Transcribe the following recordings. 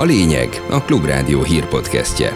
A lényeg a Klubrádió hírpodcastje.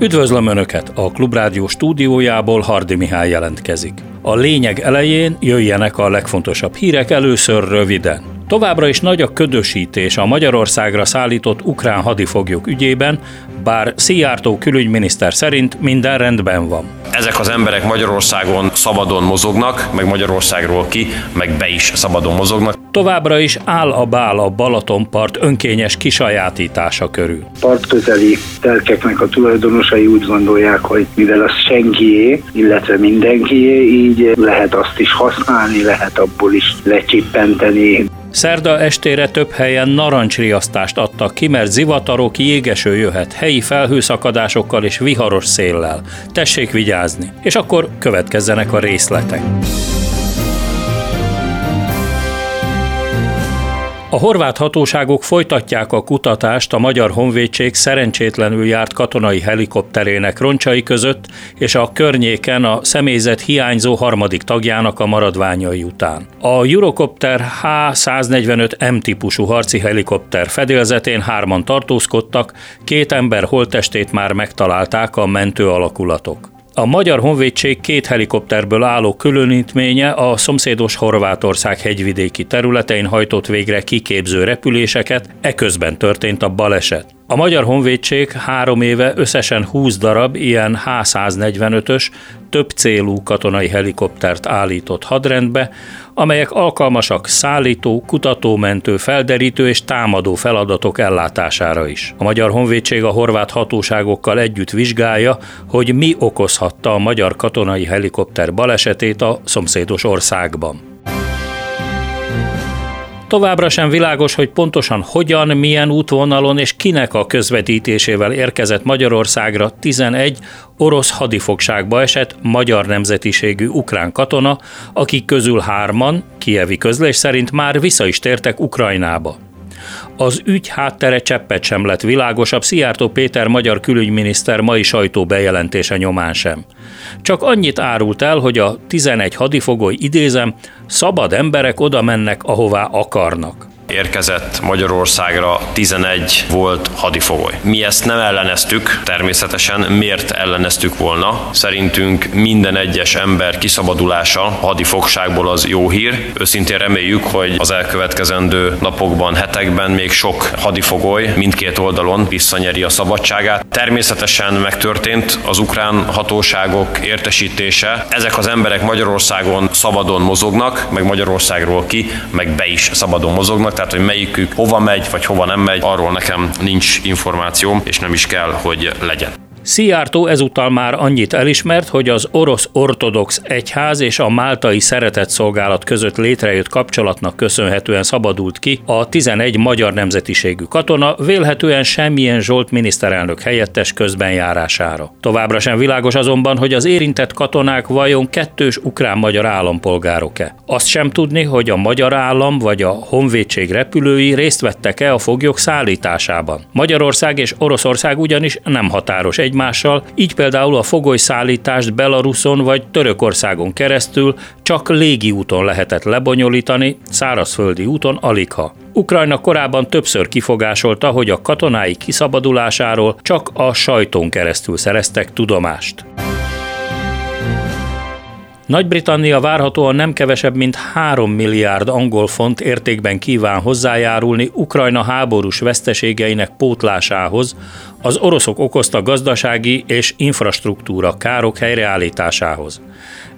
Üdvözlöm Önöket! A Klubrádió stúdiójából Hardi Mihály jelentkezik. A lényeg elején jöjjenek a legfontosabb hírek először röviden. Továbbra is nagy a ködösítés a Magyarországra szállított ukrán hadifoglyok ügyében, bár Szijjártó külügyminiszter szerint minden rendben van. Ezek az emberek Magyarországon szabadon mozognak, meg Magyarországról ki, meg be is szabadon mozognak. Továbbra is áll a bál a Balatonpart önkényes kisajátítása körül. Partközeli telkeknek a tulajdonosai úgy gondolják, hogy mivel az senkié, illetve mindenkié, így lehet azt is használni, lehet abból is lecsippenteni. Szerda estére több helyen narancsriasztást adtak ki, mert zivatarok, jégeső jöhet, helyi felhőszakadásokkal és viharos széllel. Tessék vigyázni, és akkor következzenek a részletek. A horvát hatóságok folytatják a kutatást a Magyar Honvédség szerencsétlenül járt katonai helikopterének roncsai között és a környéken a személyzet hiányzó harmadik tagjának a maradványai után. A Eurocopter H-145M típusú harci helikopter fedélzetén hárman tartózkodtak, két ember holttestét már megtalálták a mentő alakulatok. A Magyar Honvédség két helikopterből álló különítménye a szomszédos Horvátország hegyvidéki területein hajtott végre kiképző repüléseket, eközben történt a baleset. A Magyar Honvédség három éve összesen 20 darab ilyen H-145-ös, több célú katonai helikoptert állított hadrendbe, amelyek alkalmasak szállító, kutatómentő, felderítő és támadó feladatok ellátására is. A Magyar Honvédség a horvát hatóságokkal együtt vizsgálja, hogy mi okozhatta a magyar katonai helikopter balesetét a szomszédos országban. Továbbra sem világos, hogy pontosan hogyan, milyen útvonalon és kinek a közvetítésével érkezett Magyarországra 11 orosz hadifogságba esett magyar nemzetiségű ukrán katona, akik közül hárman, kievi közlés szerint már vissza is tértek Ukrajnába. Az ügy háttere cseppet sem lett világosabb Szijjártó Péter magyar külügyminiszter mai sajtó bejelentése nyomán sem. Csak annyit árult el, hogy a 11 hadifogoly idézem, szabad emberek oda mennek, ahová akarnak érkezett Magyarországra 11 volt hadifogoly. Mi ezt nem elleneztük, természetesen miért elleneztük volna? Szerintünk minden egyes ember kiszabadulása hadifogságból az jó hír. Őszintén reméljük, hogy az elkövetkezendő napokban, hetekben még sok hadifogoly mindkét oldalon visszanyeri a szabadságát. Természetesen megtörtént az ukrán hatóságok értesítése. Ezek az emberek Magyarországon szabadon mozognak, meg Magyarországról ki, meg be is szabadon mozognak tehát hogy melyikük hova megy, vagy hova nem megy, arról nekem nincs információm, és nem is kell, hogy legyen. Szijjártó ezúttal már annyit elismert, hogy az orosz ortodox egyház és a máltai szeretetszolgálat között létrejött kapcsolatnak köszönhetően szabadult ki a 11 magyar nemzetiségű katona, vélhetően semmilyen Zsolt miniszterelnök helyettes közbenjárására. Továbbra sem világos azonban, hogy az érintett katonák vajon kettős ukrán-magyar állampolgárok-e. Azt sem tudni, hogy a magyar állam vagy a honvédség repülői részt vettek-e a foglyok szállításában. Magyarország és Oroszország ugyanis nem határos egy egymással, így például a fogolyszállítást Belaruson vagy Törökországon keresztül csak légi úton lehetett lebonyolítani, szárazföldi úton aligha. Ukrajna korábban többször kifogásolta, hogy a katonái kiszabadulásáról csak a sajton keresztül szereztek tudomást. Nagy-Britannia várhatóan nem kevesebb, mint 3 milliárd angol font értékben kíván hozzájárulni Ukrajna háborús veszteségeinek pótlásához, az oroszok okozta gazdasági és infrastruktúra károk helyreállításához.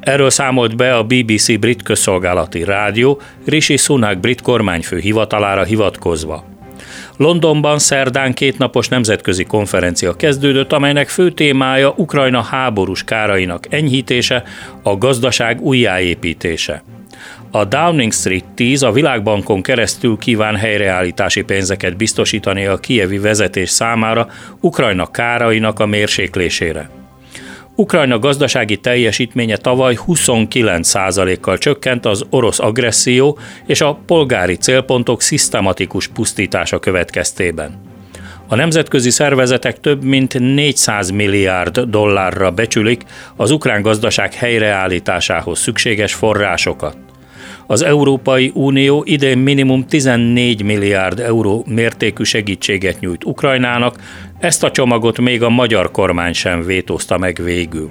Erről számolt be a BBC brit közszolgálati rádió Rishi Sunak brit kormányfő hivatalára hivatkozva. Londonban szerdán kétnapos nemzetközi konferencia kezdődött, amelynek fő témája Ukrajna háborús kárainak enyhítése, a gazdaság újjáépítése. A Downing Street 10 a Világbankon keresztül kíván helyreállítási pénzeket biztosítani a kievi vezetés számára Ukrajna kárainak a mérséklésére. Ukrajna gazdasági teljesítménye tavaly 29%-kal csökkent az orosz agresszió és a polgári célpontok szisztematikus pusztítása következtében. A nemzetközi szervezetek több mint 400 milliárd dollárra becsülik az ukrán gazdaság helyreállításához szükséges forrásokat. Az Európai Unió idén minimum 14 milliárd euró mértékű segítséget nyújt Ukrajnának, ezt a csomagot még a magyar kormány sem vétózta meg végül.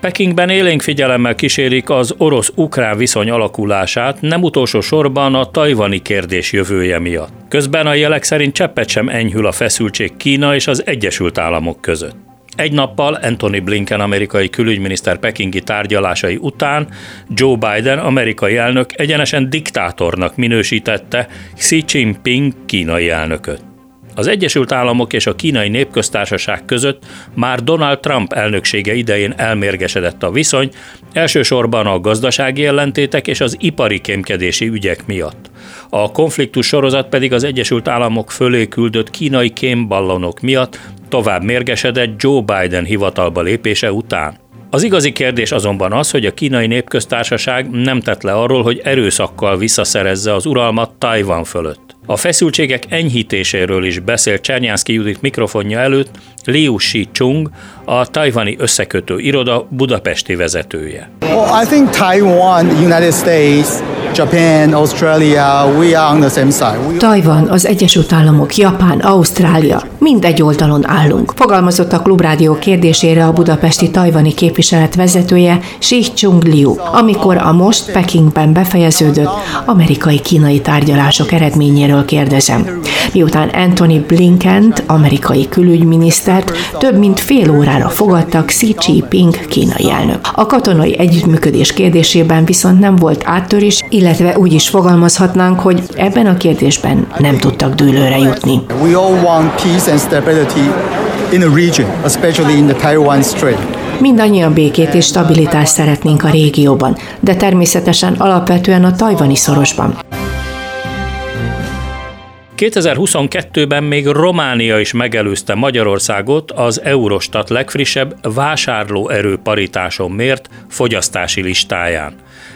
Pekingben élénk figyelemmel kísérik az orosz-ukrán viszony alakulását, nem utolsó sorban a tajvani kérdés jövője miatt. Közben a jelek szerint cseppet sem enyhül a feszültség Kína és az Egyesült Államok között. Egy nappal Anthony Blinken amerikai külügyminiszter pekingi tárgyalásai után Joe Biden amerikai elnök egyenesen diktátornak minősítette Xi Jinping kínai elnököt. Az Egyesült Államok és a Kínai Népköztársaság között már Donald Trump elnöksége idején elmérgesedett a viszony, elsősorban a gazdasági ellentétek és az ipari kémkedési ügyek miatt. A konfliktus sorozat pedig az Egyesült Államok fölé küldött kínai kémballonok miatt tovább mérgesedett Joe Biden hivatalba lépése után. Az igazi kérdés azonban az, hogy a kínai népköztársaság nem tett le arról, hogy erőszakkal visszaszerezze az uralmat Tajvan fölött. A feszültségek enyhítéséről is beszélt Csernyánszki Judit mikrofonja előtt Liu Shi-chung, a tajvani összekötő iroda budapesti vezetője. Well, I think Taiwan, United States, Japan, Australia, we are on the same side. Tajvan, az Egyesült Államok, Japán, Ausztrália, mind egy oldalon állunk. Fogalmazott a Klubrádió kérdésére a budapesti tajvani képviselet vezetője Shi Chung Liu, amikor a most Pekingben befejeződött amerikai-kínai tárgyalások eredményéről kérdezem. Miután Anthony Blinkent, amerikai külügyminisztert több mint fél órára fogadtak Xi Jinping kínai elnök. A katonai együttműködés kérdésében viszont nem volt áttörés, illetve úgy is fogalmazhatnánk, hogy ebben a kérdésben nem tudtak dőlőre jutni. We all want peace and stability in the region, especially in the Taiwan Strait. Mindannyian békét és stabilitást szeretnénk a régióban, de természetesen alapvetően a tajvani szorosban. 2022-ben még Románia is megelőzte Magyarországot az Eurostat legfrissebb vásárlóerő paritáson mért fogyasztási listáján.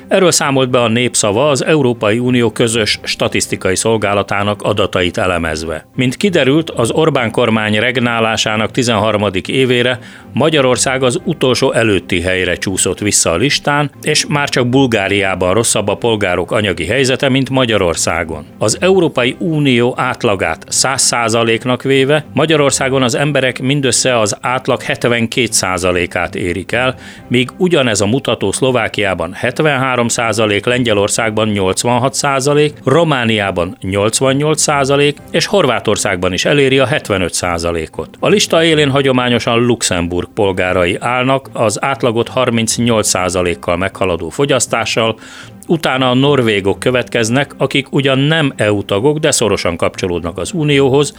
Erről számolt be a Népszava az Európai Unió közös statisztikai szolgálatának adatait elemezve. Mint kiderült, az Orbán kormány regnálásának 13. évére Magyarország az utolsó előtti helyre csúszott vissza a listán, és már csak Bulgáriában rosszabb a polgárok anyagi helyzete, mint Magyarországon. Az Európai Unió átlagát 100%-nak véve, Magyarországon az emberek mindössze az átlag 72%-át érik el, míg ugyanez a mutató Szlovákiában 73 százalék, Lengyelországban 86 százalék, Romániában 88 százalék, és Horvátországban is eléri a 75 százalékot. A lista élén hagyományosan Luxemburg polgárai állnak, az átlagot 38 százalékkal meghaladó fogyasztással, Utána a norvégok következnek, akik ugyan nem EU tagok, de szorosan kapcsolódnak az Unióhoz,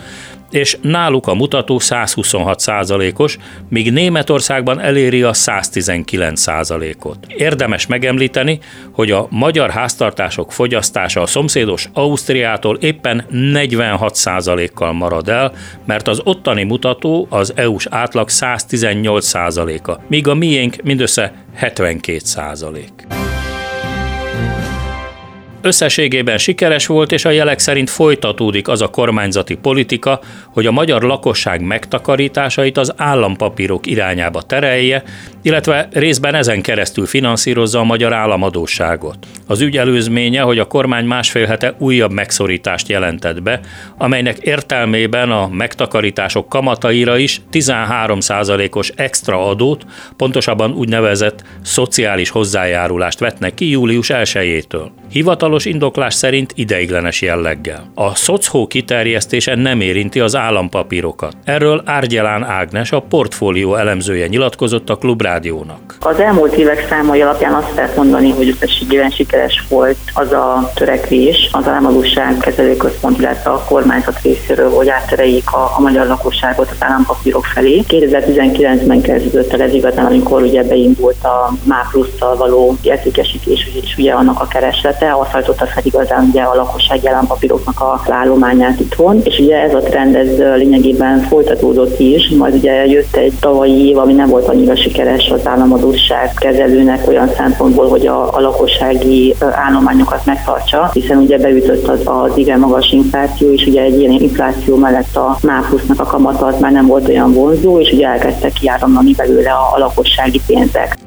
és náluk a mutató 126 százalékos, míg Németországban eléri a 119 százalékot. Érdemes megemlíteni, hogy a magyar háztartások fogyasztása a szomszédos Ausztriától éppen 46 százalékkal marad el, mert az ottani mutató az EU-s átlag 118 százaléka, míg a miénk mindössze 72 százalék. Összességében sikeres volt, és a jelek szerint folytatódik az a kormányzati politika, hogy a magyar lakosság megtakarításait az állampapírok irányába terelje, illetve részben ezen keresztül finanszírozza a magyar államadóságot. Az ügy előzménye, hogy a kormány másfél hete újabb megszorítást jelentett be, amelynek értelmében a megtakarítások kamataira is 13%-os extra adót, pontosabban úgynevezett szociális hozzájárulást vetnek ki július 1-től. Hivatalos indoklás szerint ideiglenes jelleggel. A szocó kiterjesztése nem érinti az állampapírokat. Erről Árgyelán Ágnes, a portfólió elemzője nyilatkozott a Klubrádiónak. Az elmúlt évek számai alapján azt lehet mondani, hogy összességében sikeres volt az a törekvés az államadóság kezelőközpont, illetve a kormányzat részéről, hogy áttereljék a, a magyar lakosságot az állampapírok felé. 2019-ben kezdődött el ez igazán, amikor ugye beindult a MÁ való értékesítés, és ugye annak a kereslete, azt hajtotta fel igazán ugye a lakossági állampapíroknak a állományát itthon, és ugye ez a trend ez lényegében folytatódott is, majd ugye jött egy tavalyi év, ami nem volt annyira sikeres az államadóság kezelőnek olyan szempontból, hogy a, a lakossági állományokat megtartsa, hiszen ugye beütött az, az igen magas infláció, és ugye egy ilyen infláció mellett a MÁPUS-nak a kamata az már nem volt olyan vonzó, és ugye elkezdtek kiáramlani belőle a, a lakossági pénzek.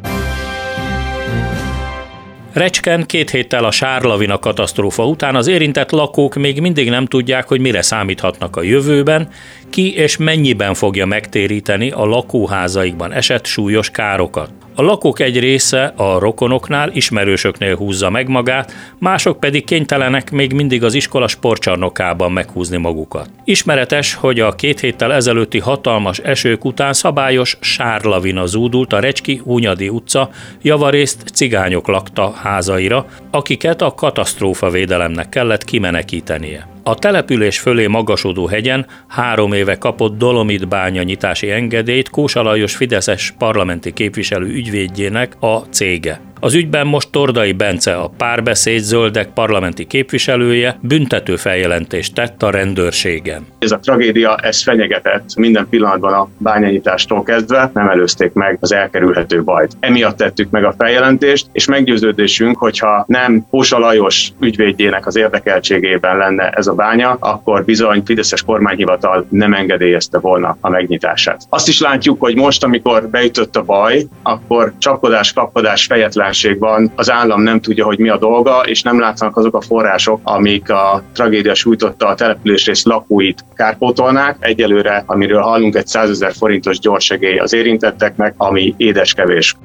Recsken két héttel a sárlavina katasztrófa után az érintett lakók még mindig nem tudják, hogy mire számíthatnak a jövőben, ki és mennyiben fogja megtéríteni a lakóházaikban esett súlyos károkat. A lakók egy része a rokonoknál, ismerősöknél húzza meg magát, mások pedig kénytelenek még mindig az iskola sportcsarnokában meghúzni magukat. Ismeretes, hogy a két héttel ezelőtti hatalmas esők után szabályos sárlavina zúdult a Recski Hunyadi utca javarészt cigányok lakta házaira, akiket a katasztrófa védelemnek kellett kimenekítenie. A település fölé magasodó hegyen három éve kapott Dolomit bánya nyitási engedélyt Kósa Lajos Fideszes parlamenti képviselő ügyvédjének a cége. Az ügyben most Tordai Bence, a párbeszéd zöldek parlamenti képviselője büntető feljelentést tett a rendőrségen. Ez a tragédia, ez fenyegetett minden pillanatban a bányanyitástól kezdve, nem előzték meg az elkerülhető bajt. Emiatt tettük meg a feljelentést, és meggyőződésünk, hogyha nem Pósa Lajos ügyvédjének az érdekeltségében lenne ez a bánya, akkor bizony Fideszes kormányhivatal nem engedélyezte volna a megnyitását. Azt is látjuk, hogy most, amikor beütött a baj, akkor csapkodás, kapkodás, fejetlen van, az állam nem tudja, hogy mi a dolga, és nem látszanak azok a források, amik a tragédia sújtotta a településrész lakóit kárpótolnák. Egyelőre, amiről hallunk, egy 100 ezer forintos gyorsegély az érintetteknek, ami édeskevés.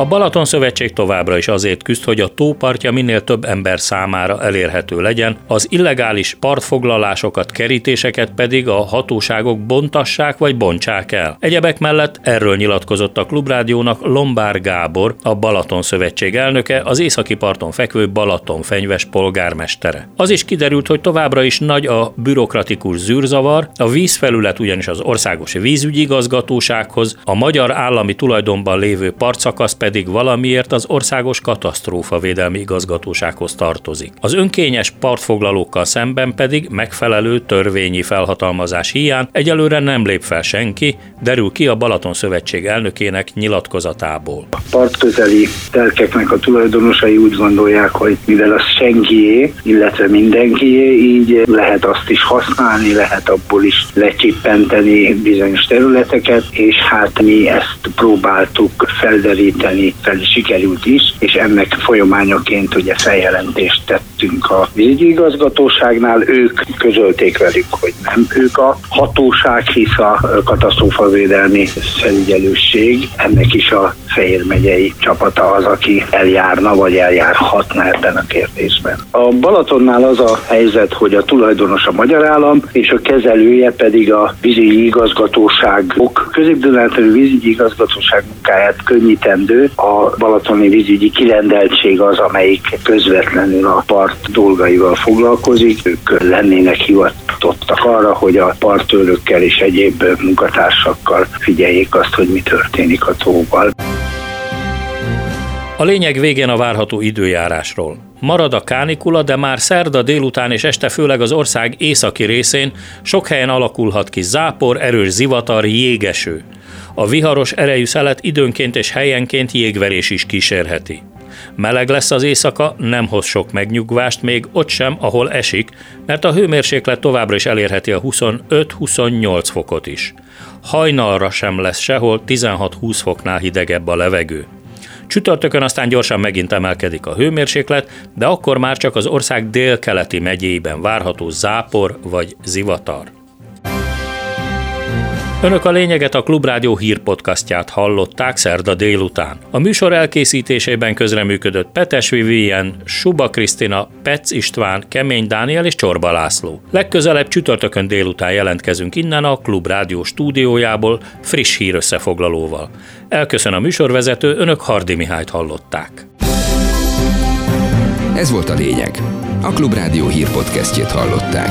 A Balaton Szövetség továbbra is azért küzd, hogy a tópartja minél több ember számára elérhető legyen, az illegális partfoglalásokat, kerítéseket pedig a hatóságok bontassák vagy bontsák el. Egyebek mellett erről nyilatkozott a Klubrádiónak Lombár Gábor, a Balaton Szövetség elnöke, az északi parton fekvő Balaton fenyves polgármestere. Az is kiderült, hogy továbbra is nagy a bürokratikus zűrzavar, a vízfelület ugyanis az országos vízügyi igazgatósághoz, a magyar állami tulajdonban lévő partszakasz pedig pedig valamiért az Országos Katasztrófa Védelmi Igazgatósághoz tartozik. Az önkényes partfoglalókkal szemben pedig megfelelő törvényi felhatalmazás hiány egyelőre nem lép fel senki, derül ki a Balaton Szövetség elnökének nyilatkozatából. A partközeli telkeknek a tulajdonosai úgy gondolják, hogy mivel az senkié, illetve mindenkié, így lehet azt is használni, lehet abból is lecsippenteni bizonyos területeket, és hát mi ezt próbáltuk felderíteni használni fel sikerült is, és ennek folyamányaként ugye feljelentést tettünk a igazgatóságnál, ők közölték velük, hogy nem ők a hatóság, hisz a katasztrófavédelmi felügyelőség, ennek is a Fehér megyei csapata az, aki eljárna, vagy eljárhatna ebben a kérdésben. A Balatonnál az a helyzet, hogy a tulajdonos a magyar állam, és a kezelője pedig a vízügyi igazgatóságok, közép vízügyi igazgatóság munkáját könnyítendő a balatoni vízügyi kirendeltség az, amelyik közvetlenül a part dolgaival foglalkozik. Ők lennének hivatottak arra, hogy a partőlökkel és egyéb munkatársakkal figyeljék azt, hogy mi történik a tóval. A lényeg végén a várható időjárásról. Marad a kánikula, de már szerda délután és este főleg az ország északi részén sok helyen alakulhat ki zápor, erős zivatar, jégeső. A viharos erejű szelet időnként és helyenként jégverés is kísérheti. Meleg lesz az éjszaka, nem hoz sok megnyugvást, még ott sem, ahol esik, mert a hőmérséklet továbbra is elérheti a 25-28 fokot is. Hajnalra sem lesz sehol 16-20 foknál hidegebb a levegő. Csütörtökön aztán gyorsan megint emelkedik a hőmérséklet, de akkor már csak az ország délkeleti megyében várható zápor vagy zivatar. Önök a lényeget a Klubrádió hírpodcastját hallották szerda délután. A műsor elkészítésében közreműködött Petes Vivien, Suba Krisztina, Pec István, Kemény Dániel és Csorba László. Legközelebb csütörtökön délután jelentkezünk innen a Klubrádió stúdiójából friss hír összefoglalóval. Elköszön a műsorvezető, önök Hardi Mihályt hallották. Ez volt a lényeg. A Klubrádió hírpodcastjét hallották.